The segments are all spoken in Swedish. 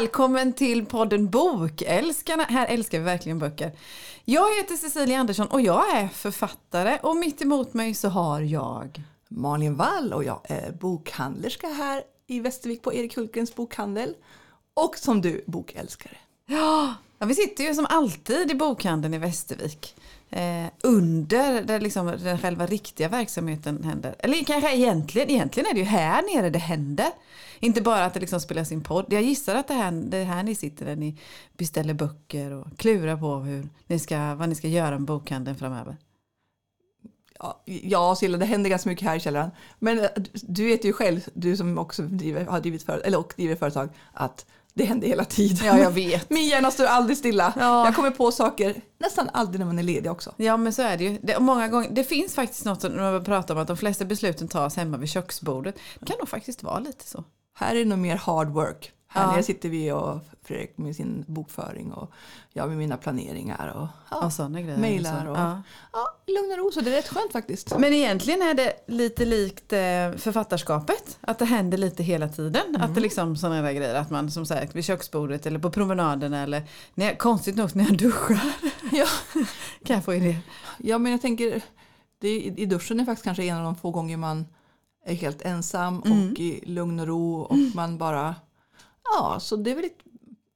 Välkommen till podden Bokälskarna. Här älskar vi verkligen böcker. Jag heter Cecilia Andersson och jag är författare och mitt emot mig så har jag Malin Wall och jag är bokhandlerska här i Västervik på Erik Hultgrens bokhandel. Och som du, bokälskare. Ja, vi sitter ju som alltid i bokhandeln i Västervik. Eh, under där liksom den själva riktiga verksamheten händer. Eller kanske egentligen, egentligen är det ju här nere det händer. Inte bara att det liksom spelas in podd. Jag gissar att det här, det är här ni sitter där ni beställer böcker och klurar på hur ni ska, vad ni ska göra med bokhandeln framöver. Ja, Silla, det händer ganska mycket här i källaren. Men eh, du vet ju själv, du som också driver, har drivit för, eller och driver företag, att det händer hela tiden. Ja, jag vet. Min hjärna står aldrig stilla. Ja. Jag kommer på saker nästan aldrig när man är ledig också. Ja men så är det ju. Det, många gånger, det finns faktiskt något som när man pratar om att de flesta besluten tas hemma vid köksbordet. Det kan nog faktiskt vara lite så. Här är det nog mer hard work. Här Ja. nere sitter vi och Fredrik med sin bokföring och jag med mina planeringar och, ja, Och sådana grejer. mejlar och ja. ja, lugn och ro. Så det är rätt skönt faktiskt. Men egentligen är det lite likt eh, författarskapet. Att det händer lite hela tiden. Att det liksom sådana där grejer. Att man som sagt vid köksbordet eller på promenaden eller när jag, konstigt nog när jag duschar. Ja. kan jag få idé. Ja, men jag tänker, det, i duschen är faktiskt kanske en av de få gånger man är helt ensam Mm. och i lugn och ro och man bara, ja, så det är väl lite,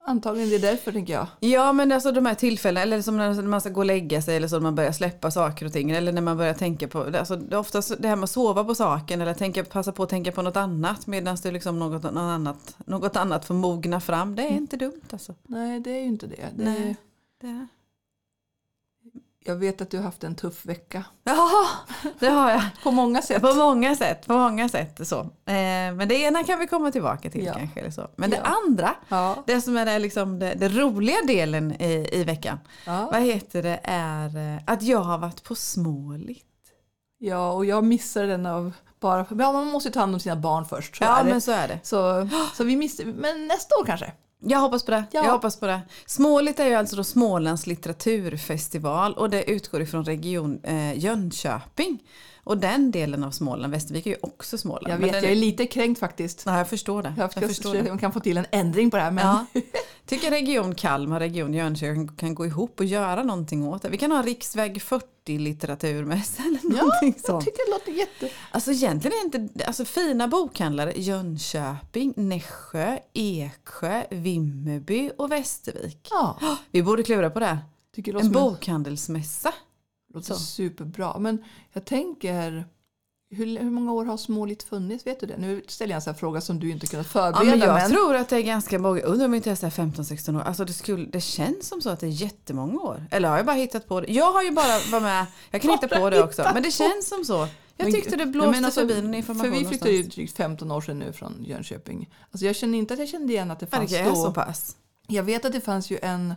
antagligen det är därför tänker jag. Ja men alltså de här tillfällena, eller som när man ska gå och lägga sig eller så när man börjar släppa saker och ting. Eller när man börjar tänka på, alltså det är oftast det här med att sova på saken eller tänka, passa på att tänka på något annat medan det liksom något, något, annat, något annat får mogna fram. Det är inte dumt alltså. Nej, det är ju inte det. det Nej. Det. Jag vet att du har haft en tuff vecka. Ja, det har jag. På många sätt. På många sätt, på många sätt så. Eh, men det ena kan vi komma tillbaka till Ja. kanske. Eller så. Men det Ja. andra, Ja. det som är det, liksom det, det roliga delen i, i veckan. Vad heter det, är eh, att jag har varit på Småligt. ja, och jag missade den av bara, ja, man måste ju ta hand om sina barn först. Så Ja är det. men så är det. Så, så vi missade, men nästa år kanske. Jag hoppas på det. Ja. Jag hoppas på det. Småligt är ju alltså då Smålands litteraturfestival och det utgår ifrån region eh, Jönköping. Och den delen av Småland, Västervik är ju också Småland. Jag vet, jag är lite kränkt faktiskt. Ja, jag förstår det. Jag, jag förstår det. man kan få till en ändring på det här. Men Ja. Tycker region Kalmar, region Jönköping kan gå ihop och göra någonting åt det. Vi kan ha riksväg 40 litteraturmässa eller någonting jag sånt. tycker det låter jätte... Alltså egentligen är inte, alltså fina bokhandlare Jönköping, Nässjö, Eksjö, Vimmerby och Västervik. Ja, Vi borde klura på det. det en- bokhandelsmässa. låter Så. superbra. Men jag tänker, hur, hur många år har Småligt funnits? Vet du det? Nu ställer jag en sån här fråga som du inte kunnat Ja, förbereda. men jag men tror att det är ganska många, undrar om inte jag är 15-16 år. Alltså det, skulle, det känns som så att det är jättemånga år. Eller har jag bara hittat på det? Jag har ju bara varit med, jag kan hitta på det också. Men det känns som så. Jag tyckte det blåste men alltså, förbi någon information För vi flyttade ju drygt 15 år sedan nu från Jönköping. Alltså jag känner inte att jag kände igen att det Ja, fanns Det är då. så pass. Jag vet att det fanns ju en,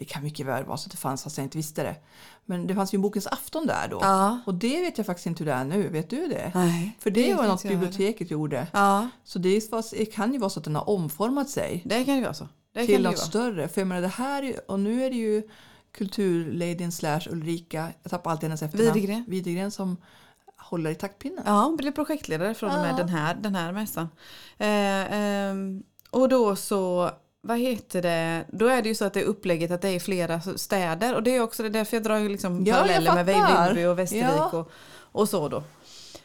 det kan mycket väl vara så att det fanns fast jag inte visste det. Men det fanns ju en Bokens afton där då. Ja. Och det vet jag faktiskt inte hur det är nu. Vet du det? Nej, För det, vet var något biblioteket gjorde. Ja, Så det, var, det kan ju vara så att den har omformat sig det kan ju vara så. Det till det något större. För jag menar det här, och nu är det ju kulturladyn slash Ulrika, jag tappar alltid hennes efternamn. Widegren. Widegren som håller i taktpinnen. Ja, hon blev projektledare från och med Ja. den här, den här mässan. Eh, ehm, och då så, vad heter det, då är det ju så att det är upplägget att det är flera städer och det är också det är därför jag drar ju liksom Ja, paralleller med. Vimmerby och Västervik Ja. och, och så då.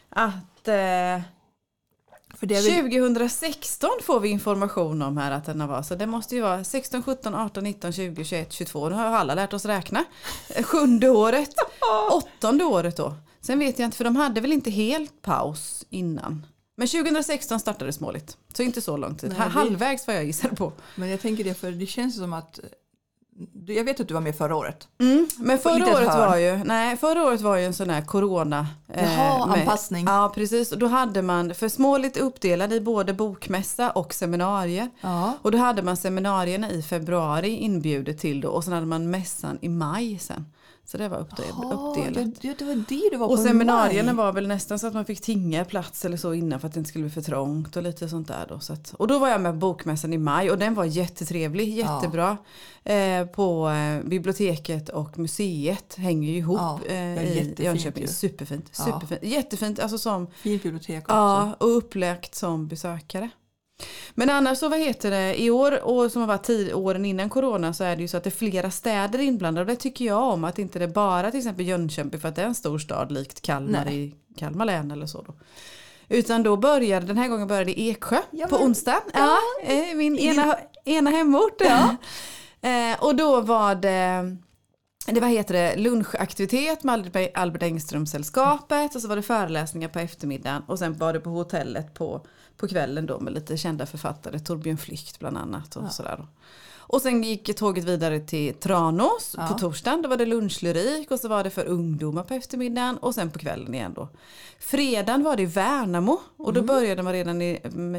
Att eh, För det väl, 2016 får vi information om här att den var. Så det måste ju vara 16, 17, 18, 19, 20, 21, 22. Nu har alla lärt oss räkna. Eh, Sjunde året. Åttonde året då. Sen vet jag inte, för de hade väl inte helt paus innan. Men 2016 startade Småligt. Så inte så lång tid. Nej, det- Halvvägs vad jag gissar på. men jag tänker det för det känns som att jag vet att du var med förra året. Mm, men förra året, var ju, nej, förra året var ju en sån här corona. eh, Jaha, med- anpassning. Ja, precis. Och då hade man, för Småligt uppdelad i både bokmässa och seminarier. Ja. Och då hade man seminarierna i februari inbjudet till då och sen hade man mässan i maj sen. Så det var uppdel, uppdelat. det, det var det du var Och seminarierna var väl nästan så att man fick tinga plats eller så innan för att det inte skulle bli för trångt och lite sånt där då. Så att, och då var jag med på bokmässan i maj och den var jättetrevlig, jättebra. Eh, på eh, biblioteket och museet hänger ju ihop Ja, eh, ja, i Jönköping. ju. Superfint, Ja. superfint. Jättefint, alltså som, Fint bibliotek också. ja, och upplagt som besökare. Men annars så vad heter det, i år och som har varit tid, åren innan corona så är det ju så att det är flera städer inblandade och det tycker jag om att inte det bara till exempel Jönköping för att det är en stor stad likt Kalmar Nej. i Kalmar län eller så då. Utan då började, den här gången började i Eksjö Ja, på onsdag. Ja, eh, min ena, ena hemort. eh, och då var det det vad heter det, lunchaktivitet med Albert Engström-sällskapet och så var det föreläsningar på eftermiddagen och sen var det på hotellet på, på kvällen då med lite kända författare, Torbjörn Flykt bland annat och sådär då. Och sen gick tåget vidare till Tranås Ja. på torsdagen. Då var det lunchlyrik och så var det för ungdomar på eftermiddagen och sen på kvällen igen då. Fredagen var det Värnamo och då började man redan i,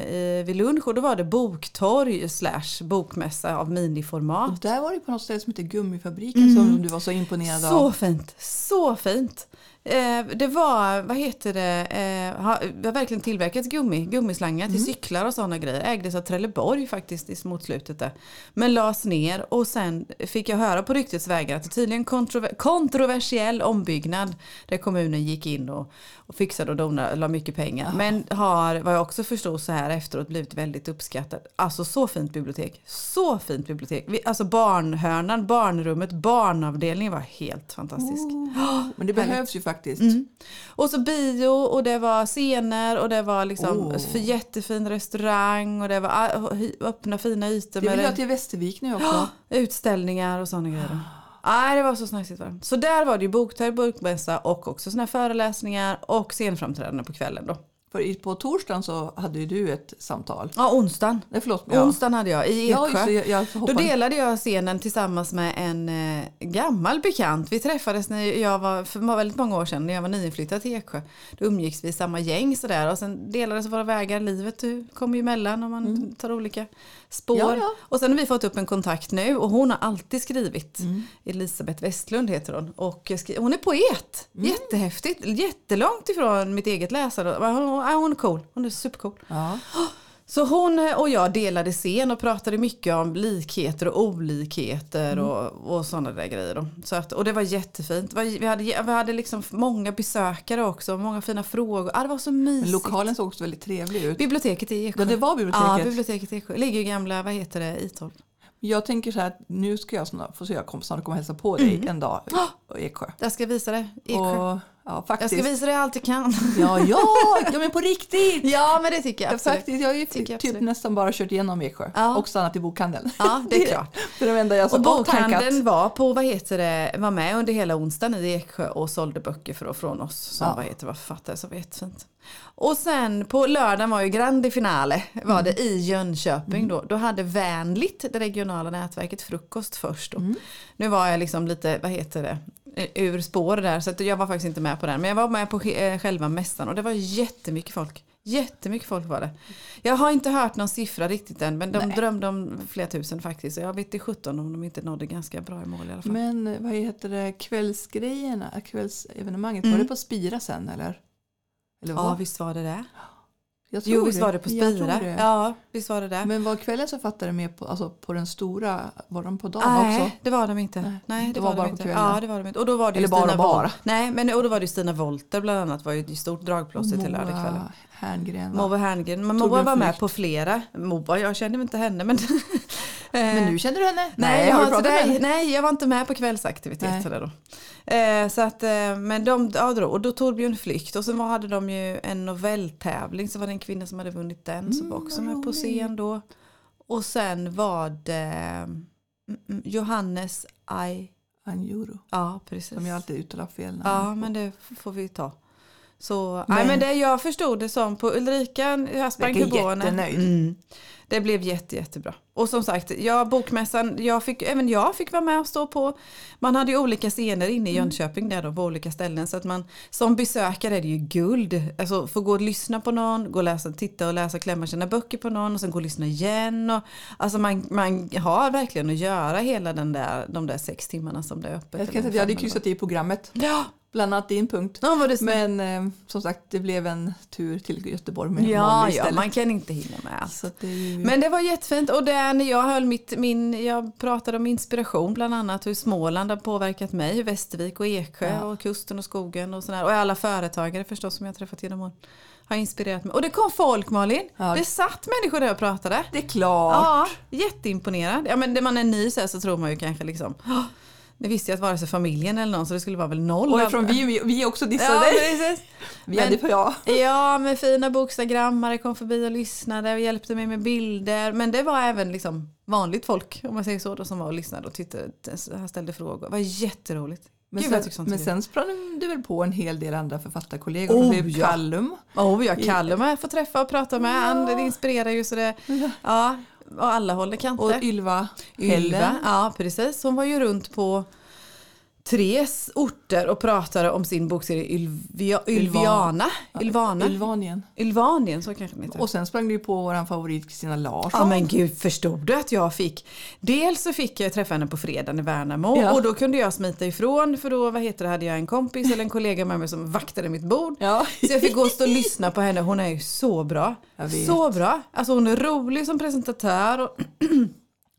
i, vid lunch och då var det boktorg slash bokmässa av miniformat. Och där var det på något ställe som heter Gummifabriken som du var så imponerad Mm. Så av. fint, så fint. Eh, det var, vad heter det, eh, har, det har verkligen tillverkats gummi, gummislangar Mm. till cyklar och sådana grejer. Ägdes av Trelleborg faktiskt i mot slutet där. Men lades ner och sen fick jag höra på ryktets vägar att det tydligen kontrover- kontroversiell ombyggnad där kommunen gick in och, och fixade och donade, la mycket pengar. Men har, vad jag också förstod så här efteråt, blivit väldigt uppskattat. Alltså så fint bibliotek. Så fint bibliotek. Vi, alltså barnhörnan, barnrummet, barnavdelningen var helt fantastisk. Men det behövs ju faktiskt. Mm. Och så bio och det var scener och det var liksom Åh. för jättefin restaurang och det var ah, öppna fina ytor Det vill jag till Västervik nu också. utställningar och sådana grejer. Nej, det var så snajsigt. var. Så där var det ju boktorg, bokmässa och också såna här föreläsningar och scenframträdanden på kvällen då. För på torsdagen så hade ju du ett samtal. Ja, onsdagen. Nej, förlåt. Ja. Onsdagen hade jag i Ja, Eksjö. det. Jag, jag Då delade jag scenen tillsammans med en eh, gammal bekant. Vi träffades när jag var, för väldigt många år sedan, när jag var nyinflyttad till Eksjö. Då umgicks vi i samma gäng sådär och sen delades våra vägar. Livet kommer ju emellan och man tar olika spår. Ja, ja. Och sen har vi fått upp en kontakt nu och hon har alltid skrivit. Mm. Elisabeth Westlund heter hon. Och hon är poet. Mm. Jättehäftigt. Jättelångt ifrån mitt eget läsare. Hon, är cool. Hon är supercool. Ja. Så hon och jag delade scen och pratade mycket om likheter och olikheter Mm. och, och sådana där grejer. Då. Så att, och det var jättefint. Vi hade, vi hade liksom många besökare också, många fina frågor. Ah, det var så mysigt. Men lokalen såg också väldigt trevlig ut. Biblioteket i Eksjö. Ja, det var biblioteket. Ja, biblioteket i Eksjö. ligger ju gamla, vad heter det, I12. Jag tänker så här att nu ska jag snart, få se jag kommer snart komma och hälsa på dig Mm. en dag i Eksjö. Jag ska visa dig. Eksjö. Och, ja, Jag faktiskt. ska visa dig allt jag kan. Ja, ja, ja, men på riktigt! ja, men det tycker jag Jag, absolut. faktiskt, jag har ju jag typ absolut. nästan bara kört igenom Eksjö Ja. och stannat i bokhandeln. Ja, det är klart. Det är det enda jag Och bokhandeln var på, vad heter det, var med under hela onsdagen i Eksjö och sålde böcker för, från oss som Ja. vad heter, var författare, så var jättefint. Och sen på lördagen var ju grande finale, var det i Jönköping då. Då hade Vänligt, det regionala nätverket, frukost först då. Nu var jag liksom lite, vad heter det, eh, ur spår där så jag var faktiskt inte med på den. Men jag var med på eh, själva mässan och det var jättemycket folk. Jättemycket folk var det. Jag har inte hört någon siffra riktigt än men de Nej. drömde om flera tusen faktiskt. Så jag vet inte 17 om de inte nådde ganska bra i mål i alla fall. Men vad heter det, kvällsgrejerna, kvällsevenemanget, Mm. var det på Spira sen eller? Eller ja vad? visst var det det. jag tror Jo visst var det på Spira. Ja visst var det det. Men var kvällens författare med på, alltså på den stora, var de på dagen Nej, också? det var de inte. Nej, Nej, det, det var, var bara de på inte. kvällen. Ja, det var de inte. Och då var det Eller bara Stina bara. Woll- Nej, men och då var det Stina Wolter bland annat var ju ett stort dragplåster till lördagskvällen. Herngren va? Herngren. Men Moa var med på flera. Moa, jag kände inte henne men... Men nu känner du henne? Nej, jag har du inte, pratat med nej, henne? nej, jag var inte med på Nej. kvällsaktiviteter då. Eh, så att, eh, men de, ja, då, och då Torbjörn Flykt och sen var, hade de ju en novelltävling så var det en kvinna som hade vunnit den som Mm, var också med på scen då. Och sen var det mm, mm, Johannes Aj, Anjuro, ja precis. som jag alltid uttalar fel namn Ja på. men det får vi ta. Så, Men- nej, men det jag förstod det som på Ulrika jag sprang Verkar på henne. jättenöjd. Mm. Det blev jätte, jättebra. Och som sagt, jag, bokmässan, jag fick, även jag fick vara med och stå på. Man hade ju olika scener inne i Mm. Jönköping där då, på olika ställen. Så att man som besökare är det ju guld. Alltså få gå och lyssna på någon, gå och läsa, titta och läsa, klämma sina böcker på någon och sen gå och lyssna igen. Och, alltså man, man har verkligen att göra hela den där, de där sex timmarna som det är öppet. Jag, eller säga att jag hade kryssat i programmet. Ja, bland annat din punkt. Ja. Men eh, som sagt, det blev en tur till Göteborg med Ja, ja, man kan inte hinna med allt. Så det. Men det var jättefint och där när jag höll mitt, min, jag pratade om inspiration bland annat hur Småland har påverkat mig, hur Västervik och Eksjö Ja. och kusten och skogen och sådär. Och alla företagare förstås som jag träffat genom åren har inspirerat mig. Och det kom folk Malin, Ja. det satt människor där och pratade. det är klart. Ja, jätteimponerad. Ja, men när man är ny så, så tror man ju kanske liksom "Åh, det visste jag att vare sig familjen eller någon så det skulle vara väl noll. Och eftersom vi, vi, också dissade ja, dig. Vi men- hade för ja. Ja, med fina bokstagrammare kom förbi och lyssnade och hjälpte mig med bilder. Men det var även liksom vanligt folk, om man säger så, då, som var och lyssnade och tittade, ställde frågor. Det var jätteroligt. Men, Gud, sen, men sen sprang du väl på en hel del andra författarkollegor. Oh, typ ja. Callum. Oh, ja, Callum har jag fått träffa och prata med. Han det inspirerar ju så det, ja, och alla håller kanter. Och Ylva Ylva, Helle. ja precis. Hon var ju runt på tre orter och pratade om sin bokserie Ylvia, Ylviana. Ylvana. Ylvanien. Ylvanien, så kanske den heter. Och sen sprang du på vår favorit Kristina Larsson. Ja men gud, förstod du att jag fick? Dels så fick jag träffa henne på fredagen i Värnamo Ja. och då kunde jag smita ifrån för då vad heter det, hade jag en kompis eller en kollega med mig som vaktade mitt bord. Ja. Så jag fick gå och stå och lyssna på henne. Hon är ju så bra. Så bra. Alltså hon är rolig som presentatör och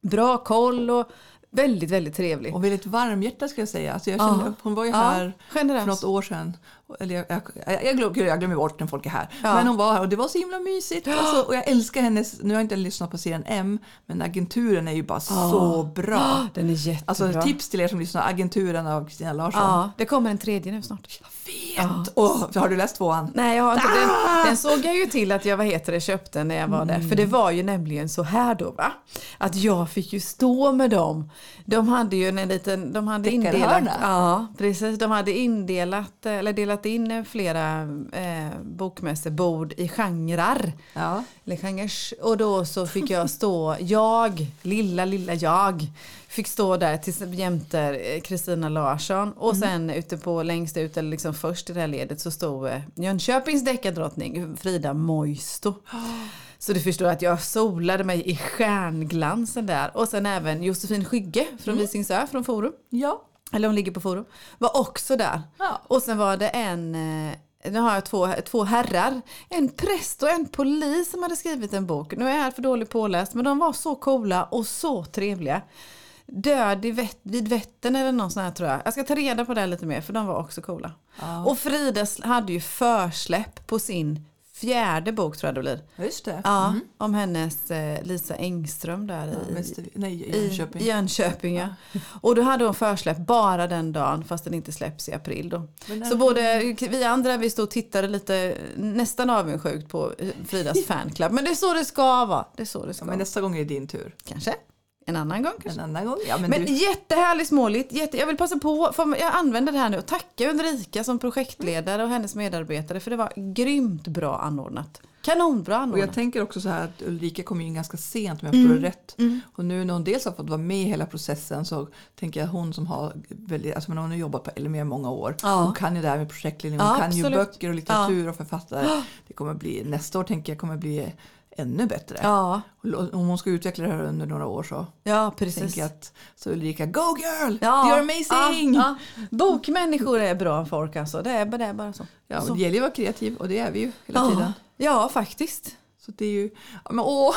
bra koll och väldigt, väldigt trevlig. Och väldigt varmhjärtad ska jag säga. Alltså jag Ja. kände, Hon var ju Ja, här generös. för något år sedan. Eller jag, jag, jag, jag, glömmer, jag glömmer bort när folk är här. Ja. Men hon var här och det var så himla mysigt. Alltså, och jag älskar hennes, nu har jag inte lyssnat på serien M, men agenturen är ju bara så bra. Den är jättebra. Alltså tips till er som lyssnar, agenturen av Kristina Larsson. Ja, det kommer en tredje nu snart. Jag vet! Åh, har du läst tvåan? Nej, jag har inte. Den, Ah! den såg jag ju till att jag vad heter det, köpte när jag var där. För det var ju nämligen så här då va. Att jag fick ju stå med dem. De hade ju en liten, de hade indelat, ja precis. De hade indelat, eller delat in flera eh, bokmässebord i genrer. Ja. Eller genres. Och då så fick jag stå, jag, lilla lilla jag, fick stå där tills jämte eh, Kristina Larsson. Och sen ute på längst ut, eller liksom först i det här ledet så stod eh, Jönköpings deckardrottning Frida Moisto. Så du förstår att jag solade mig i stjärnglansen där. Och sen även Josefin Skygge från Visingsö från Forum. Ja. Eller hon ligger på Forum. Var också där. Ja. Och sen var det en, eh, nu har jag två, två herrar, en präst och en polis som hade skrivit en bok. Nu är jag för dåligt påläst men de var så coola och så trevliga. Död i Vätt, vid Vättern eller någon sån här tror jag. Jag ska ta reda på det här lite mer för de var också coola. Ja. Och Frida hade ju försläpp på sin fjärde bok tror jag det blir. Ja, Just det. Ja, om hennes eh, Lisa Engström där i, nej, i Jönköping. I Jönköping ja. Och då hade hon försläpp bara den dagen fast den inte släpps i april då. Så både vi andra vi stod och tittade lite nästan avundsjukt på Fridas fanclub. Men det är så det ska vara. Det är så det ska Ja, men nästa gång är det din tur. Kanske. En annan gång kanske. En annan gång. Ja, men Men du, jättehärligt småligt. Jätte, jag vill passa på, för jag använder det här nu och tacka Ulrika som projektledare och hennes medarbetare för det var grymt bra anordnat. Kanonbra och anordnat. jag tänker också så här att Ulrika kom in ganska sent om jag förstår Mm. rätt. Och nu när hon dels har fått vara med i hela processen så tänker jag att hon som har väldigt, alltså hon har jobbat på LME i många år. Ja. Hon kan ju det här med projektledning, hon Ja, kan ju absolut. böcker och litteratur och författare. Det kommer bli, nästa år tänker jag kommer bli ännu bättre. Ja, Om hon ska utveckla det här under några år så ja precis. jag att så Ulrika, go girl! Ja, You're amazing! Ja, ja. Bokmänniskor är bra folk alltså. Det är, det är bara så. Ja, så. det gäller ju att vara kreativ och det är vi ju hela ja. tiden. ja, faktiskt. Så det är ju, ja, men åh,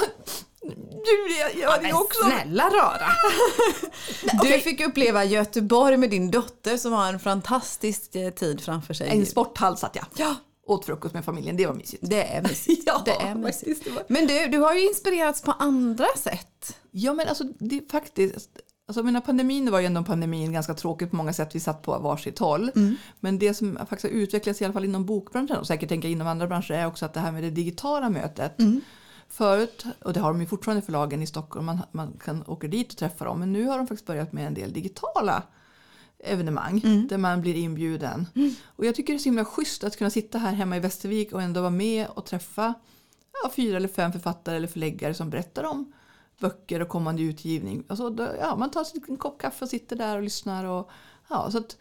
du jag gör det också. snälla rara. Du fick uppleva Göteborg med din dotter som har en fantastisk eh, tid framför sig. En sporthall satt jag. Ja, Åt frukost med familjen, det var mysigt. det är mysigt. Ja, det är mysigt. Men du, du har ju inspirerats på andra sätt. Ja men alltså det är faktiskt, alltså menar, pandemin var ju ändå pandemin ganska tråkigt på många sätt. Vi satt på varsitt håll. Men det som faktiskt har utvecklats i alla fall inom bokbranschen och säkert tänker inom andra branscher är också att det här med det digitala mötet. Förut, och det har de ju fortfarande förlagen i Stockholm, man, man kan åka dit och träffa dem. Men nu har de faktiskt börjat med en del digitala evenemang där man blir inbjuden. Och jag tycker det är så himla schysst att kunna sitta här hemma i Västervik och ändå vara med och träffa ja, fyra eller fem författare eller förläggare som berättar om böcker och kommande utgivning. Alltså, då, ja, man tar en kopp kaffe och sitter där och lyssnar. Och, ja, så att,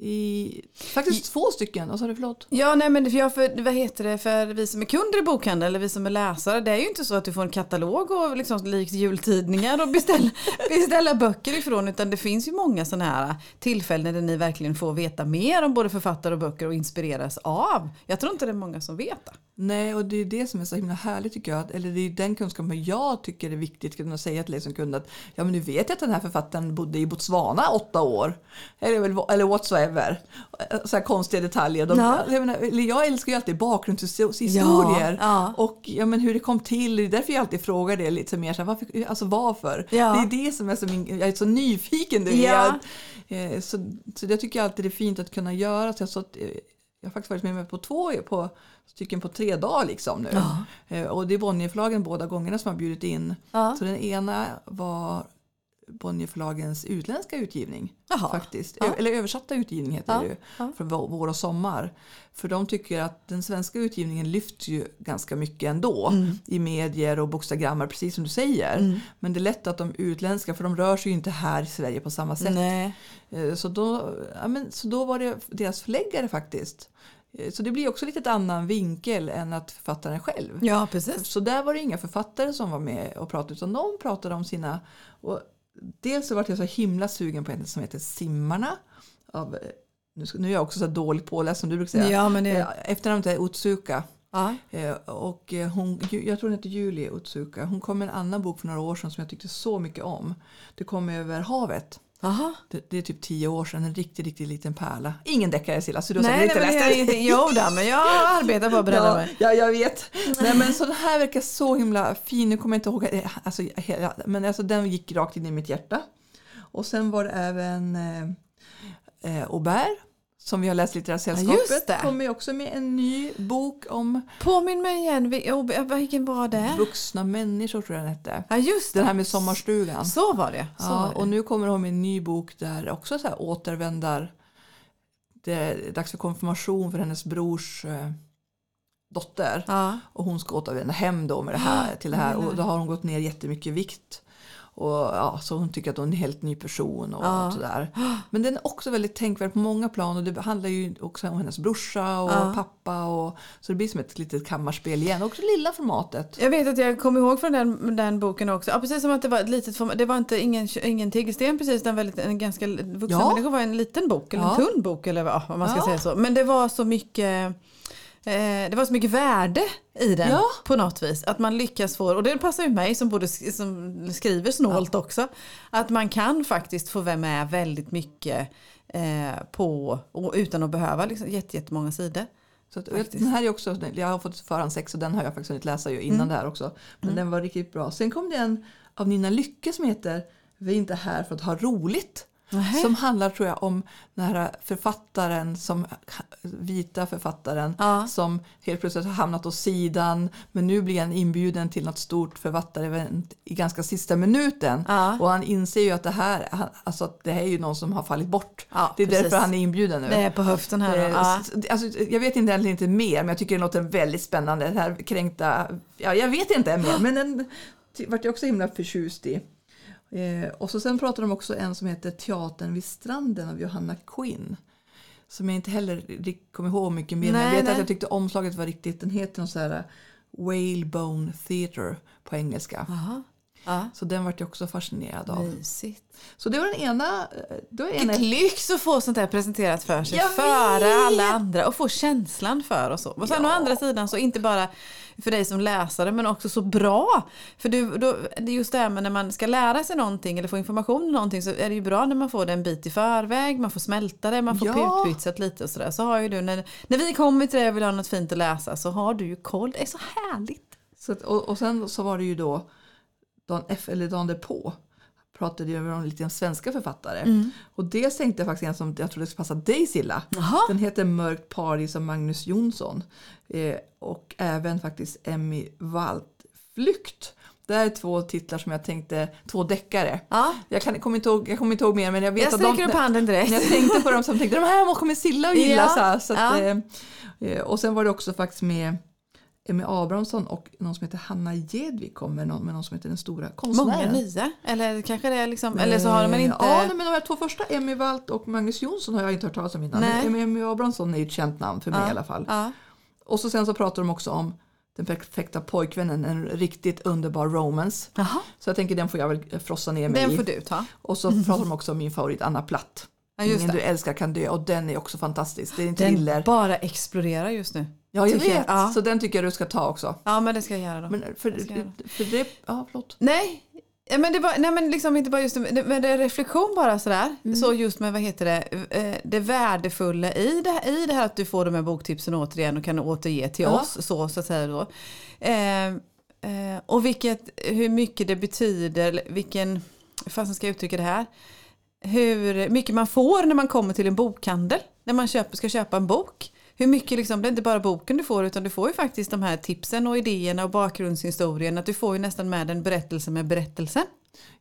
I, faktiskt två stycken. Vad sa du? Förlåt. Ja, nej men för, jag, för, vad heter det, för vi som är kunder i bokhandeln eller vi som är läsare, det är ju inte så att du får en katalog och liksom likt jultidningar och beställa, beställa böcker ifrån utan det finns ju många sådana här tillfällen där ni verkligen får veta mer om både författare och böcker och inspireras av. Jag tror inte det är många som vet det. Nej, och det är det som är så himla härligt tycker jag. Eller det är den kunskapen jag tycker är viktigt att kunna säga till dig som kund att ja men du vet ju att den här författaren bodde i Botswana åtta år. Eller, eller whatsoever. Så här konstiga detaljer. De, Ja. jag, menar, jag älskar ju alltid bakgrundshistorier. Ja, ja. Och ja, men hur det kom till. Det är därför jag alltid frågar det lite mer. Så här, varför, alltså varför? Ja. Det är det som är så, min, jag är så nyfiken. Du Ja. vet. Eh, Så, så jag tycker alltid det är fint att kunna göra. Så jag, så att, eh, jag har faktiskt varit med mig på två på, stycken på tre dagar liksom nu. Ja. Eh, Och det är Bonnierförlagen båda gångerna som har bjudit in. Ja. Så den ena var Bonnierförlagens utländska utgivning. Jaha. Faktiskt. Ja. Eller översatta utgivning heter Ja, det ju. ja. För vå- vår och sommar. För de tycker att den svenska utgivningen lyfts ju ganska mycket ändå. Mm. I medier och bokstagrammar, precis som du säger. Men det är lätt att de utländska, för de rör sig ju inte här i Sverige på samma sätt. Nej. Eh, Så då, ja, men, så då var det deras förläggare faktiskt. Eh, Så det blir också lite annan vinkel än att författaren själv. Ja, precis. Så där var det inga författare som var med och pratade utan de pratade om sina... Och dels så var jag så himla sugen på en som heter Simmarna. Av, eh, nu, nu är jag också så dåligt påläst som du brukar säga. Ja, men det... Eh, Efternamnet är Otsuka. Ja. Eh, Och hon, jag tror hon heter Julie Otsuka. Hon kom med en annan bok för några år sedan som jag tyckte så mycket om. Det kom över havet. Aha. Det, det är typ tio år sedan, en riktigt, riktigt liten pärla. Ingen deckare Silla, så du har Nej, nej, säkert men inte läst ingenting. Jo, då, men jag arbetar på att bredda Ja, mig. ja, jag vet. Nej, men så den här verkar så himla fin. Nu kommer jag inte ihåg. eh, Alltså, hela, men alltså, den gick rakt in i mitt hjärta. Och sen var det även eh, eh, Aubert. Som vi har läst Litteratursällskapet. just det. kommer ju också med en ny bok om Påminn mig igen, oh, vilken var det? vuxna människor tror jag den hette. Ja, just det. Den här med sommarstugan. Så var det. Så Ja, var det. och nu kommer hon med en ny bok där också så här återvändar. Det är dags för konfirmation för hennes brors eh, dotter. Ja. Och hon ska återvända hem då med det här, till det här. Och då har hon gått ner jättemycket vikt. Och ja, så hon tycker att hon är en helt ny person och Ja. sådär. Men den är också väldigt tänkvärd på många plan. Och det handlar ju också om hennes brorsa och Ja. pappa. Och, så det blir som ett litet kammarspel igen. Också lilla formatet. Jag vet att jag kommer ihåg från den, den boken också. Ja, precis som att det var ett litet form- Det var inte ingen, ingen tegelsten precis. Den väldigt, en ganska vuxen Ja. människa var en liten bok. Eller en tunn bok eller vad man ska säga så. Men det var så mycket det var så mycket värde i den Ja. på något vis. Att man lyckas få, och det passar ju mig som både som skriver snålt också. Att man kan faktiskt få vara med väldigt mycket eh, på, och utan att behöva liksom, jätte- jättemånga sidor. Så att, den här är också, jag har fått förhandsex och den har jag faktiskt hunnit läsa ju innan Mm. det här också. Men den var riktigt bra. Sen kom det en av Nina Lycke som heter Vi är inte här för att ha roligt. Nähä. Som handlar tror jag om den här författaren, som, vita författaren Ja. som helt plötsligt har hamnat åt sidan men nu blir han inbjuden till något stort författarevent i ganska sista minuten. Ja. Och han inser ju att det här, alltså att det här är ju någon som har fallit bort. Ja, det är precis. därför han är inbjuden nu. Det är på höften här. Eh, Alltså, jag vet inte egentligen inte mer, men jag tycker det låter väldigt spännande. Den här kränkta, ja, jag vet inte mer, men den vart jag också himla förtjust i. Eh, och så sen pratar de också en som heter Teatern vid stranden av Johanna Quinn. Som jag inte heller kommer ihåg mycket mer. men jag Nej, vet nej. att jag tyckte omslaget var riktigt, den heter någon så här Whalebone Theatre på engelska. Aha. Ja. Så den vart jag också fascinerad av. Mysigt. Så det var den ena. eh, Det var ena lyx att få sånt här presenterat för sig Jag före vet! alla andra och få känslan för och så. Och sen Ja. å andra sidan så inte bara för dig som läsare men också så bra. För du, då, det är just det här med när man ska lära sig någonting eller få information om någonting så är det ju bra när man får det en bit i förväg, man får smälta det, man får Ja. utvitsat lite och sådär. Så har ju du, när, när vi kommer till det och vill ha något fint att läsa så har du ju koll. Det är så härligt. Så och, och sen så var det ju då dagen, F, eller dagen därpå pratade jag om lite om svenska författare. Mm. Och det tänkte jag faktiskt en som jag trodde skulle passa dig Silla. Den heter Mörkt paris av Magnus Jonsson. Eh, och även faktiskt Emmy Waldflykt. Det här är två titlar som jag tänkte, två deckare. Ja. Jag, kan, kommer inte ihåg, jag kommer inte ihåg mer men jag vet Jag att de, sträcker upp handen direkt. jag tänkte på dem så tänkte jag de här kommer Silla att gilla. Ja, Så här, så att, ja. eh, eh, och sen var det också faktiskt med Emmy Abrahamsson och någon som heter Hanna Gedvig kommer någon, med någon som heter Den stora Många konstnären. nya. Eller kanske det är liksom, eller så har de inte... Ja, nej, men de här två första, Emmy Walt och Magnus Jonsson har jag inte hört talas om innan. Nej. Emmy, Emmy Abrahamsson är ju ett känt namn för mig Ja, i alla fall. Ja. Och så sen så pratar de också om Den perfekta pojkvännen, en riktigt underbar romance. Jaha, Så jag tänker den får jag väl frossa ner mig den i. får du ta. Och så pratar de också om min favorit Anna Platt. Ja, Ingen det. du älskar kan dö och den är också fantastisk. Det är en Den thriller. bara exploderar just nu. Ja, jag vet. Ja. Så den tycker jag du ska ta också. Ja, men det ska jag göra då. Men för, ska göra. för det... Ja, förlåt. Nej, men det var, nej men liksom inte bara just det, men det är reflektion bara sådär. Så just med vad heter det, eh, det värdefulla i det, i det här att du får de här boktipsen återigen och kan återge till Ja. oss så, så att säga då. Eh, eh, och vilket, hur mycket det betyder, vilken, fasen ska jag uttrycka det här? Hur mycket man får när man kommer till en bokhandel, när man köper, ska köpa en bok. Hur mycket, liksom, det är inte bara boken du får utan du får ju faktiskt de här tipsen och idéerna och bakgrundshistorien. Att du får ju nästan med en berättelse med berättelsen.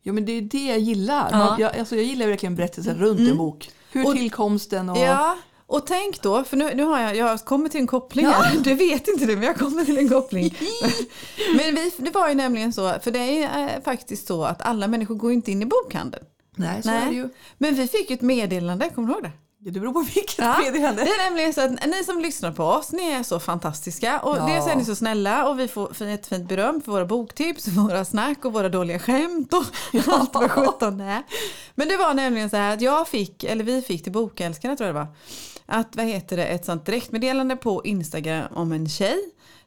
Ja, men det är det jag gillar. Ja. Man, jag, alltså, jag gillar verkligen berättelsen runt en bok. Hur Och- tillkomsten och... Ja, och tänk då, för nu, nu har jag, jag har kommit till en koppling här. Du vet inte det, men jag kommit till en koppling. men vi, det var ju nämligen så, för det är eh, faktiskt så att alla människor går inte in i bokhandeln. Nej, så Nej. är det ju. Men vi fick ju ett meddelande, kommer du ihåg det? Ja, det beror på vilket Ja, meddelande. Det är nämligen så att ni som lyssnar på oss, ni är så fantastiska. Och Ja. dels är ni så snälla och vi får fin- jättefint beröm för våra boktips, våra snack och våra dåliga skämt och allt vad sjutton det är. Men det var nämligen så här att jag fick, eller vi fick till Bokälskarna tror jag det var, att vad heter det, ett sånt direktmeddelande på Instagram om en tjej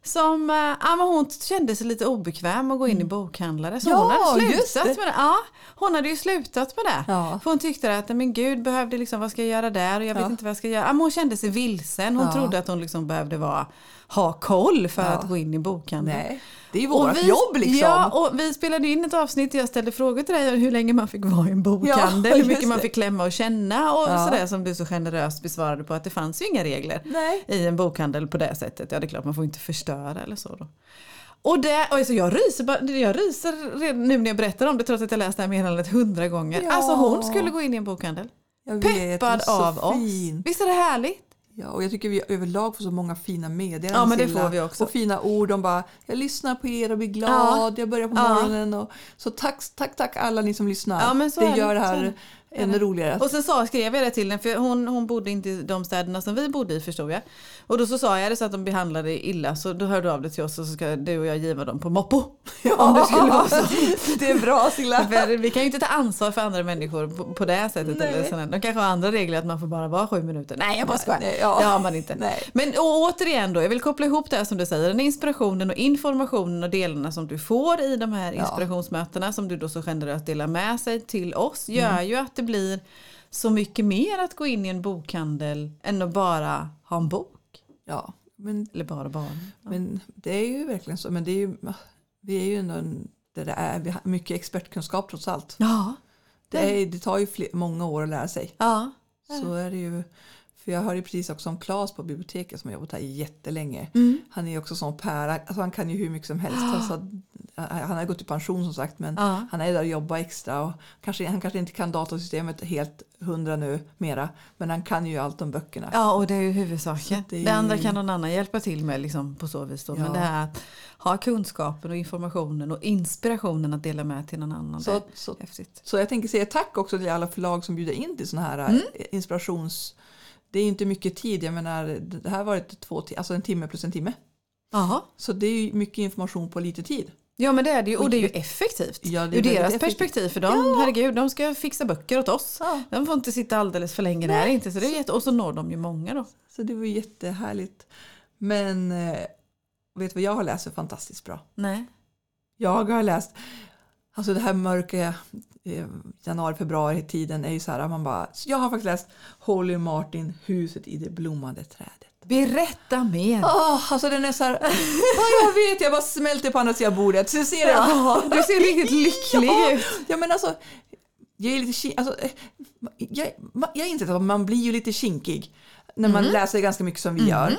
som, äh, hon kände sig lite obekväm att gå in i bokhandlare. Så Mm. Ja, hon hade slutat med det. Ja, hon hade ju slutat med det. Ja. För hon tyckte att, men gud, behövde liksom, vad ska jag göra där? Och jag vet Ja. inte vad jag ska göra. Men hon kände sig vilsen. Hon trodde att hon liksom behövde vara, ha koll för Ja. att gå in i bokhandeln. Nej, det är ju vårt vi- jobb liksom. Ja, och vi spelade in ett avsnitt och jag ställde frågor till dig om hur länge man fick vara i en bokhandel, Ja, hur mycket just man det. fick klämma och känna och Ja. sådär som du så generöst besvarade på att det fanns ju inga regler Nej. i en bokhandel på det sättet. Ja, det är klart man får inte förstöra eller så då. Och det, alltså jag, ryser, jag ryser nu när jag berättar om det trots att jag läst det här meddelandet hundra gånger. Ja. Alltså hon skulle gå in i en bokhandel. Vet, det Peppad av fint. oss. Visst är det härligt? Ja, och jag tycker vi överlag får så många fina meddelanden. Ja, men det får vi också. Och fina ord. De bara, jag lyssnar på er och blir glad. Jag börjar på Ja. morgonen. Och, så tack, tack, tack alla ni som lyssnar. Ja, det gör det här. Ännu roligare. Och sen sa, skrev jag det till henne, för hon, hon bodde inte i de städerna som vi bodde i förstod jag. Och då så sa jag det så att de behandlade illa så då hörde du av dig till oss och så ska du och jag giva dem på moppo. Om det skulle vara så. det är bra Silla. För vi kan ju inte ta ansvar för andra människor på, på det sättet. Nej. Eller sådär. De kanske har andra regler att man får bara vara sju minuter. Nej jag bara skojar. Ja. Det har man inte. Nej. Men och återigen då, jag vill koppla ihop det här som du säger. Den inspirationen och informationen och delarna som du får i de här Ja. inspirationsmötena som du då så generöst delar med sig till oss Mm. gör ju att det blir så mycket mer att gå in i en bokhandel än att bara ha en bok. Ja, men, Eller bara bara. men det är ju verkligen så. Men det är ju, vi är ju ändå en, det där är, vi har mycket expertkunskap trots allt. Ja. Det, är, det tar ju fler, många år att lära sig. Ja. Så är det ju. För jag hörde precis också om Claes på biblioteket som har jobbat här jättelänge. Mm. Han är också sån pära, alltså han kan ju hur mycket som helst. Alltså, han har gått i pension som sagt men Ja. han är där och jobbar extra. Och kanske, han kanske inte kan datasystemet helt hundra nu mera men han kan ju allt om böckerna. Ja, och det är ju huvudsaken. Det, det är- andra kan någon annan hjälpa till med liksom, på så vis. Då. Men Ja. det här att ha kunskapen och informationen och inspirationen att dela med till någon annan. Så, det så, häftigt. så jag tänker säga tack också till alla förlag som bjuder in till såna här Mm. eh, inspirations... Det är inte mycket tid, jag menar det här har varit två, alltså en timme plus en timme. Jaha. Så det är ju mycket information på lite tid. Ja men det är det ju och det är ju effektivt. Ja, det är Ur deras effektivt. perspektiv för de, herregud, de ska fixa böcker åt oss. Ja. De får inte sitta alldeles för länge där inte. Så det är jätte, och så når de ju många då. Så det var jättehärligt. Men eh, vet du vad jag har läst så fantastiskt bra? Nej. Jag har läst, alltså det här mörka eh, januari, februari tiden är ju så här, man bara, jag har faktiskt läst Holly Martin, Huset i det blommande trädet. Berätta mer. Åh, alltså den är så här, ja, jag vet, jag bara smälter på andra sidan bordet. Så jag ser. Ja, du ser riktigt lycklig ja, ut. Ja men alltså, jag är lite alltså, eh, jag, jag insett att man blir ju lite kinkig när man Mm. läser ganska mycket som vi gör.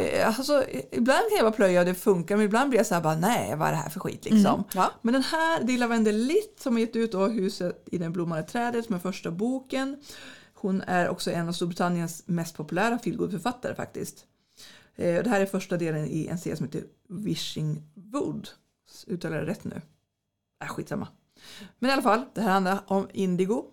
Eh, Alltså, ibland kan jag bara plöja och det funkar men ibland blir jag så här bara nej vad är det här för skit liksom. Mm. Ja. Men den här, det är Lavendel Litt som har gett ut då Huset i den blommande trädet som är första boken. Hon är också en av Storbritanniens mest populära feelgood-författare faktiskt. Eh, Det här är första delen i en serie som heter Wishing Wood. Uttalar jag det rätt nu? Äh, skitsamma. Men i alla fall, det här handlar om Indigo.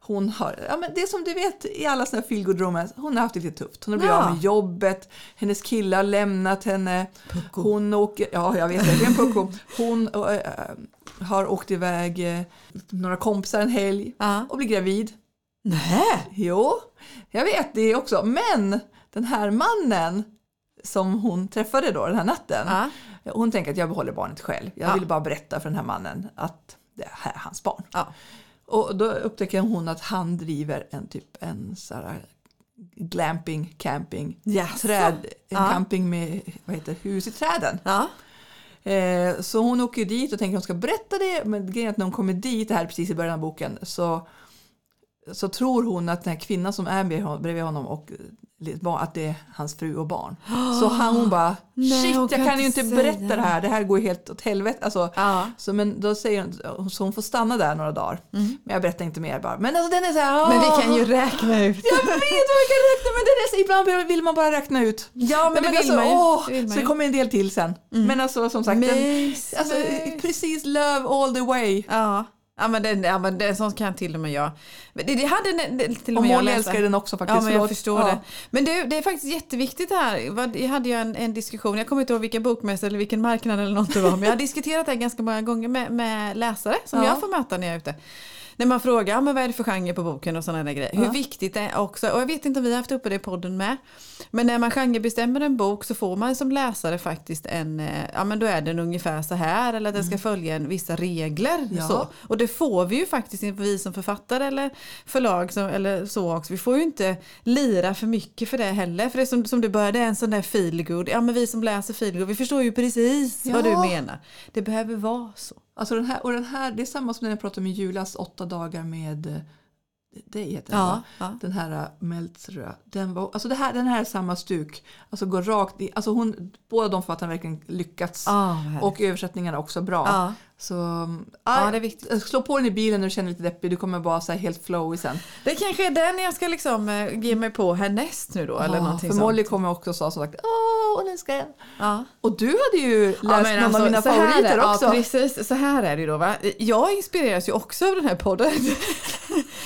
Hon har, ja men det som du vet i alla såna här good romance, hon har haft det lite tufft. Hon har blivit Ja. av med jobbet, hennes kille har lämnat henne. Hon åker, ja jag vet det, är en pucko. Hon äh, har åkt iväg eh, några kompisar en helg Ja. och blir gravid. Nej. Jo, jag vet det också. Men den här mannen som hon träffade då den här natten. Ja. Hon tänker att jag behåller barnet själv. Jag Ja. vill bara berätta för den här mannen att det här är hans barn. Och då upptäcker hon att han driver en typ en så glamping, camping, Jaså? träd, en Ja. camping med vad heter, hus i träden. Ja. Eh, så hon åker dit och tänker att hon ska berätta det. Men grejen är att när hon kommer dit, det här är precis i början av boken, så, så tror hon att den här kvinnan som är bredvid honom och att det är hans fru och barn. Så han, hon bara, Nej, shit jag kan kan ju inte berätta det här, det här går ju helt åt helvete. Alltså, Ja. så, men då säger hon, så hon får stanna där några dagar. Men jag berättar inte mer bara. Men alltså den är så här, Mm. Men vi kan ju räkna ut. Jag vet vad vi kan räkna men det är så, ibland vill man bara räkna ut. Ja, men det vill alltså, åh, Det vill man så ju. det kommer en del till sen. Men alltså som sagt, den, alltså, precis love all the way. Ja. Ja men, den, ja men det, sånt kan till och med jag. Men det, det hade det, till och Och med jag läsa. älskar den också faktiskt. Ja men jag förstår Ja. det. Men det, det är faktiskt jätteviktigt det här. Jag hade ju en, en diskussion, jag kommer inte ihåg vilken bokmässa eller vilken marknad eller något det var. Men jag har diskuterat det här ganska många gånger med, med läsare som Ja. jag får möta när jag är ute. När man frågar, ja, men vad är det för genre på boken och sådana där grejer. Hur Ja. viktigt det är också, och jag vet inte om vi har haft uppe det i podden med. Men när man genrebestämmer en bok så får man som läsare faktiskt en, eh, ja men då är den ungefär så här eller att den ska följa en, vissa regler. Mm. Ja. Så. Och det får vi ju faktiskt, vi som författare eller förlag som, eller så också. Vi får ju inte lira för mycket för det heller. För det är som, som du började, en sån där feelgood. Ja men vi som läser feelgood, vi förstår ju precis vad du Ja. menar. Det behöver vara så. Alltså den här, och den här, det är samma som när jag pratade om Julas åtta dagar med dig heter den, Ja, va? ja. Den här uh, Meltzra. Den, var, alltså det här, den här är samma stuk. Alltså går rakt i, alltså hon, båda de författarna verkligen lyckats. Ja, härligt. och översättningarna också bra. Ja. Så Ja, aj, det är viktigt. slå på den i bilen när du känner dig lite deppig. Du kommer bara så helt flowy sen. Det kanske är den jag ska liksom ge mig på härnäst nu då. eller Ja, någonting för sånt. Molly kommer också och sa som sagt åh, hon älskar den. Ja. Och du hade ju läst Ja, men någon alltså, av mina favoriter är, också. Ja, precis. Så här är det ju då va. Jag inspireras ju också av den här podden.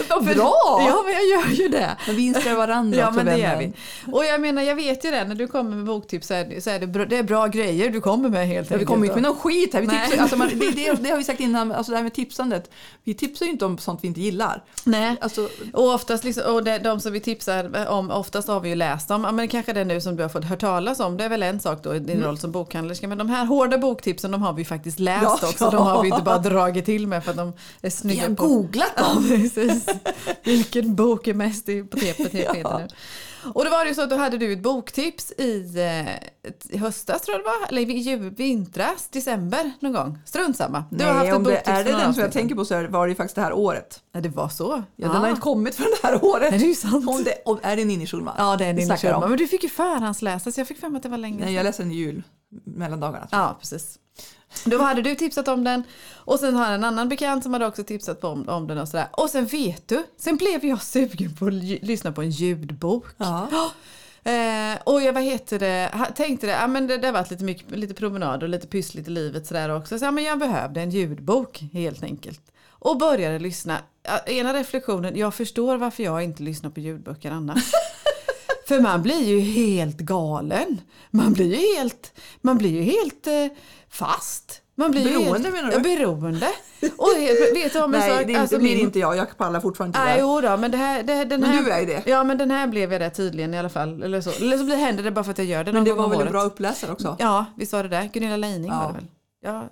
Bra! Ja, men jag gör ju det. Men vi inspirerar varandra Ja men det gör vi. Och jag menar jag vet ju det när du kommer med boktips så är det, så är det, bra, det är bra grejer du kommer med helt Ja, vi enkelt. kommer inte med någon skit här. Vi tipsar, alltså man, det, det, det har vi sagt innan, alltså det här med tipsandet. Vi tipsar ju inte om sånt vi inte gillar. Nej. Alltså, Och oftast liksom, och det, de som vi tipsar om, oftast har vi ju läst. Ja, Men kanske det nu som du har fått hört talas om. Det är väl en sak då i din roll som bokhandlerska. Men de här hårda boktipsen de har vi faktiskt läst Ja, också. ja. De har vi inte bara dragit till med för att de är vi snygga har på. googlat Ja, dem. precis. Vilken bok är mest på TP Ja. nu? Och då var det ju så att då hade du ett boktips i, eh, i höstas tror jag det var, eller i vintras, december någon gång. Strunt samma. Du har haft Nej, ett om det boktips är det den som jag tänker på så var det ju faktiskt det här året. Ja, det var så? Ja, Den har inte kommit för det här året. Nej, det är ju sant. Om det, om, är det Ninni Schulman? Ja, det är innerkörma. om? Men du fick ju förhandsläsa så jag fick för mig att det var länge Nej, sedan. jag läser den i jul, mellandagarna. Ja, precis. Då hade du tipsat om den och sen har en annan bekant som hade också tipsat på om, om den och sådär. Och sen vet du, sen blev jag sugen på att ly- lyssna på en ljudbok. Ja. Eh, och jag vad heter det, tänkte det, ja, men det, det har varit lite, mycket, lite promenad och lite pyssligt i livet sådär också. Så ja, men jag behövde en ljudbok helt enkelt. Och började lyssna. Ena reflektionen, jag förstår varför jag inte lyssnar på ljudböcker annars. För man blir ju helt galen. Man blir ju helt, man blir ju helt eh, fast. Man blir Beroende, helt, menar du? Beroende. Och helt, vet du om Nej, sak? det, Alltså, blir min- inte jag. Jag pallar fortfarande inte Nej, jo då, men det här, det, den Men här, du är det. Ja, men den här blev jag det tydligen i alla fall. Eller så, eller så blir, händer det bara för att jag gör det Men det var väl en bra uppläsare också? Ja, visst var det det. Gunilla Leining Ja. var det väl? Ja,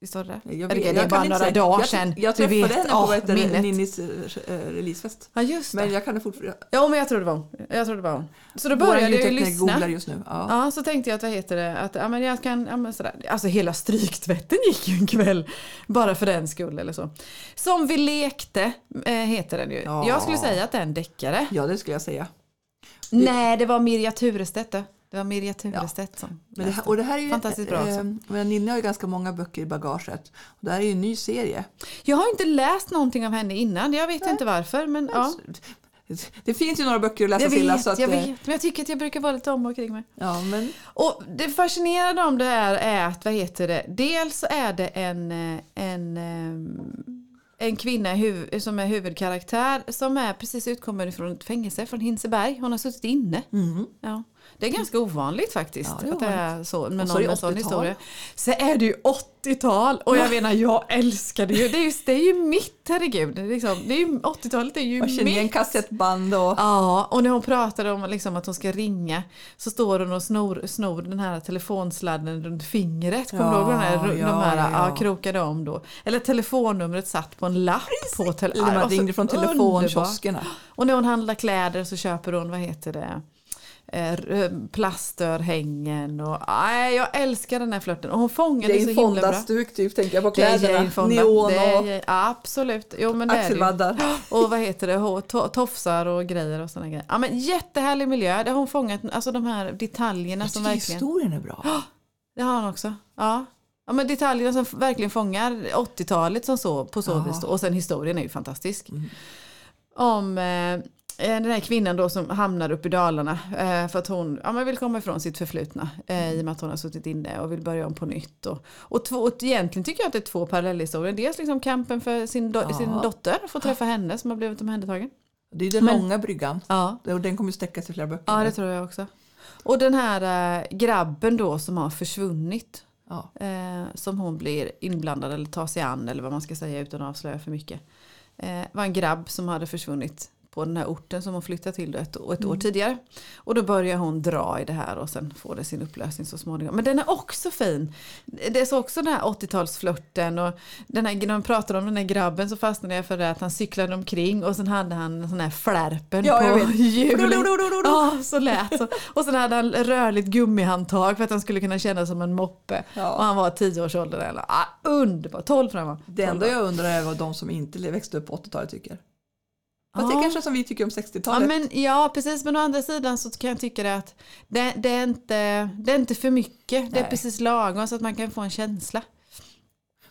visst var det det? Jag, Ja, det, vet- det är jag bara några dagar jag, sedan. Jag Du träffade vet, henne på du, minnet. Ninnis äh, releasefest. Ja, just Men det. jag kan det fortfarande. Ja, men jag tror det var hon. Jag tror det var hon. Så då började jag ju ljudtekniker lyssna. googlar just nu. Ja. Ja, så tänkte jag att vad heter det, att ja, men jag kan, ja, men sådär. Alltså hela stryktvätten gick ju en kväll bara för den skull eller så. Som vi lekte eh, heter den ju. Ja. Jag skulle säga att det är en deckare. ja, det skulle jag säga. Nej, det var Mirja Turestedt. Det var Mirja Turestedt som Men det, här- och det här är ju, Fantastiskt bra också. Eh, men Ninni har ju ganska många böcker i bagaget. Och det här är ju en ny serie. Jag har inte läst någonting av henne innan. Jag vet inte varför. Men, ja. Det finns ju några böcker att läsa Jag vet, Så att, jag eh, vet, men jag tycker att jag brukar vara lite om och kring mig. Ja, men, Och det fascinerande om det här är att, vad heter det, dels är det en, eh, en, eh, en kvinna huv- som är huvudkaraktär som är precis utkommen från ett fängelse från Hinseberg. Hon har suttit inne. mhm. Ja. Det är ganska ovanligt faktiskt Ja, att det är så med Och så är det med sån 80-tal. historia. Så är det ju 80-tal och jag menar jag älskar det ju. Det är ju, det är ju mitt, herregud. Det är, liksom, det är ju, 80-talet är ju igen mitt. kassettband och... Ja, och när hon pratade om liksom att hon ska ringa så står hon och snor, snor den här telefonsladden runt fingret. Kommer du ihåg den här, Ja, de ja, här ja. ja. krokade om då? Eller telefonnumret satt på en lapp på tele- Eller Ja, man så ringde från underbart. telefonkioskerna. Och när hon handlar kläder så köper hon, vad heter det, plastörhängen och nej, jag älskar den här flörten och hon fångar det så Jane himla bra. Fonda-stuk typ, tänker jag på kläderna. Jane Fonda. Neon och Jane- absolut, jo men axelvaddar. Och vad heter det, tofsar och grejer och sådana grejer. Ja men jättehärlig miljö, det har hon fångat, alltså de här detaljerna Jag som verkligen. historien är bra. Det har han också. Ja. Ja men detaljerna som verkligen fångar 80-talet som så, på så vis. Och sen historien är ju fantastisk. Mm. Om eh, den här kvinnan då som hamnar uppe i Dalarna eh, för att hon ja, men vill komma ifrån sitt förflutna eh, i och med att hon har suttit inne och vill börja om på nytt. Och, och, två, och egentligen tycker jag att det är två parallellhistorier. Dels liksom kampen för sin, do, Ja. sin dotter, att få träffa henne som har blivit omhändertagen. Det är den Men- långa bryggan. Ja. Och den kommer sträcka sig flera böcker. ja, det tror jag också. Och den här eh, grabben då som har försvunnit. Ja. eh, som hon blir inblandad eller tar sig an eller vad man ska säga utan att avslöja för mycket. Eh, var en grabb som hade försvunnit på den här orten som hon flyttade till ett, ett år tidigare. Och då börjar hon dra i det här och sen får det sin upplösning så småningom. Men den är också fin. Det är så också den här 80-talsflörten och den här, när de pratade om den här grabben så fastnade jag för det att han cyklade omkring och sen hade han sån här flärpen Ja, på hjulet. Ja, så lät så. Och sen hade han rörligt gummihandtag för att han skulle kunna känna som en moppe. Ja. Och han var 10 års ålder ah, underbart, 12 tror jag han var. Det enda jag undrar är vad de som inte växte upp på 80-talet tycker. Fast det Ja. är kanske som vi tycker om Ja, 60-talet. men, ja precis men å andra sidan så kan jag tycka det att det, det, är, inte, det är inte för mycket. Det är Nej. precis lagom så att man kan få en känsla.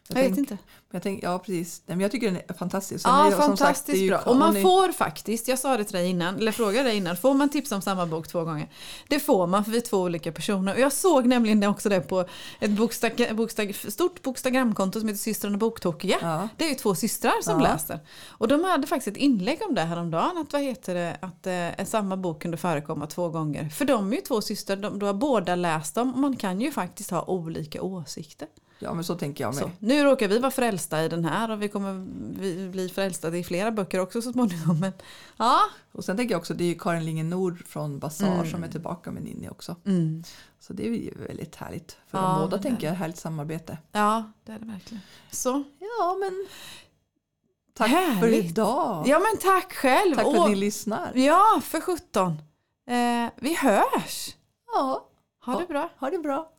Jag, Jag vet inte. Jag tänker, ja precis. Nej, men jag tycker den är fantastisk. Sen Ja, är sagt, fantastiskt ju- bra. Och man får faktiskt, jag sa det till dig innan, eller frågade dig innan, får man tips om samma bok två gånger? Det får man för vi är två olika personer. Och jag såg nämligen också det på ett bokstag, bokstag, stort bokstagramkonto som heter Systrarna Boktokiga. Ja. Det är ju två systrar som Ja. läser. Och de hade faktiskt ett inlägg om det häromdagen. Att, vad heter det, att eh, samma bok kunde förekomma två gånger. För de är ju två systrar, de, då har båda läst dem. Och man kan ju faktiskt ha olika åsikter. Ja, men så tänker jag med. Så, nu råkar vi vara frälsta i den här och vi kommer bli frälsta i flera böcker också så småningom. Men, ja. Och sen tänker jag också, det är ju Karin Lingen Nord från Basar Mm. som är tillbaka med Ninni också. Mm. Så det är ju väldigt härligt. För Ja, de båda tänker jag härligt samarbete. ja, det är det verkligen. Så. Ja, men tack för Härligt. idag. Ja men tack själv. Tack för Och- att ni lyssnar. Ja, för sjutton. Eh, vi hörs. Ja, Ha det bra. ha det bra.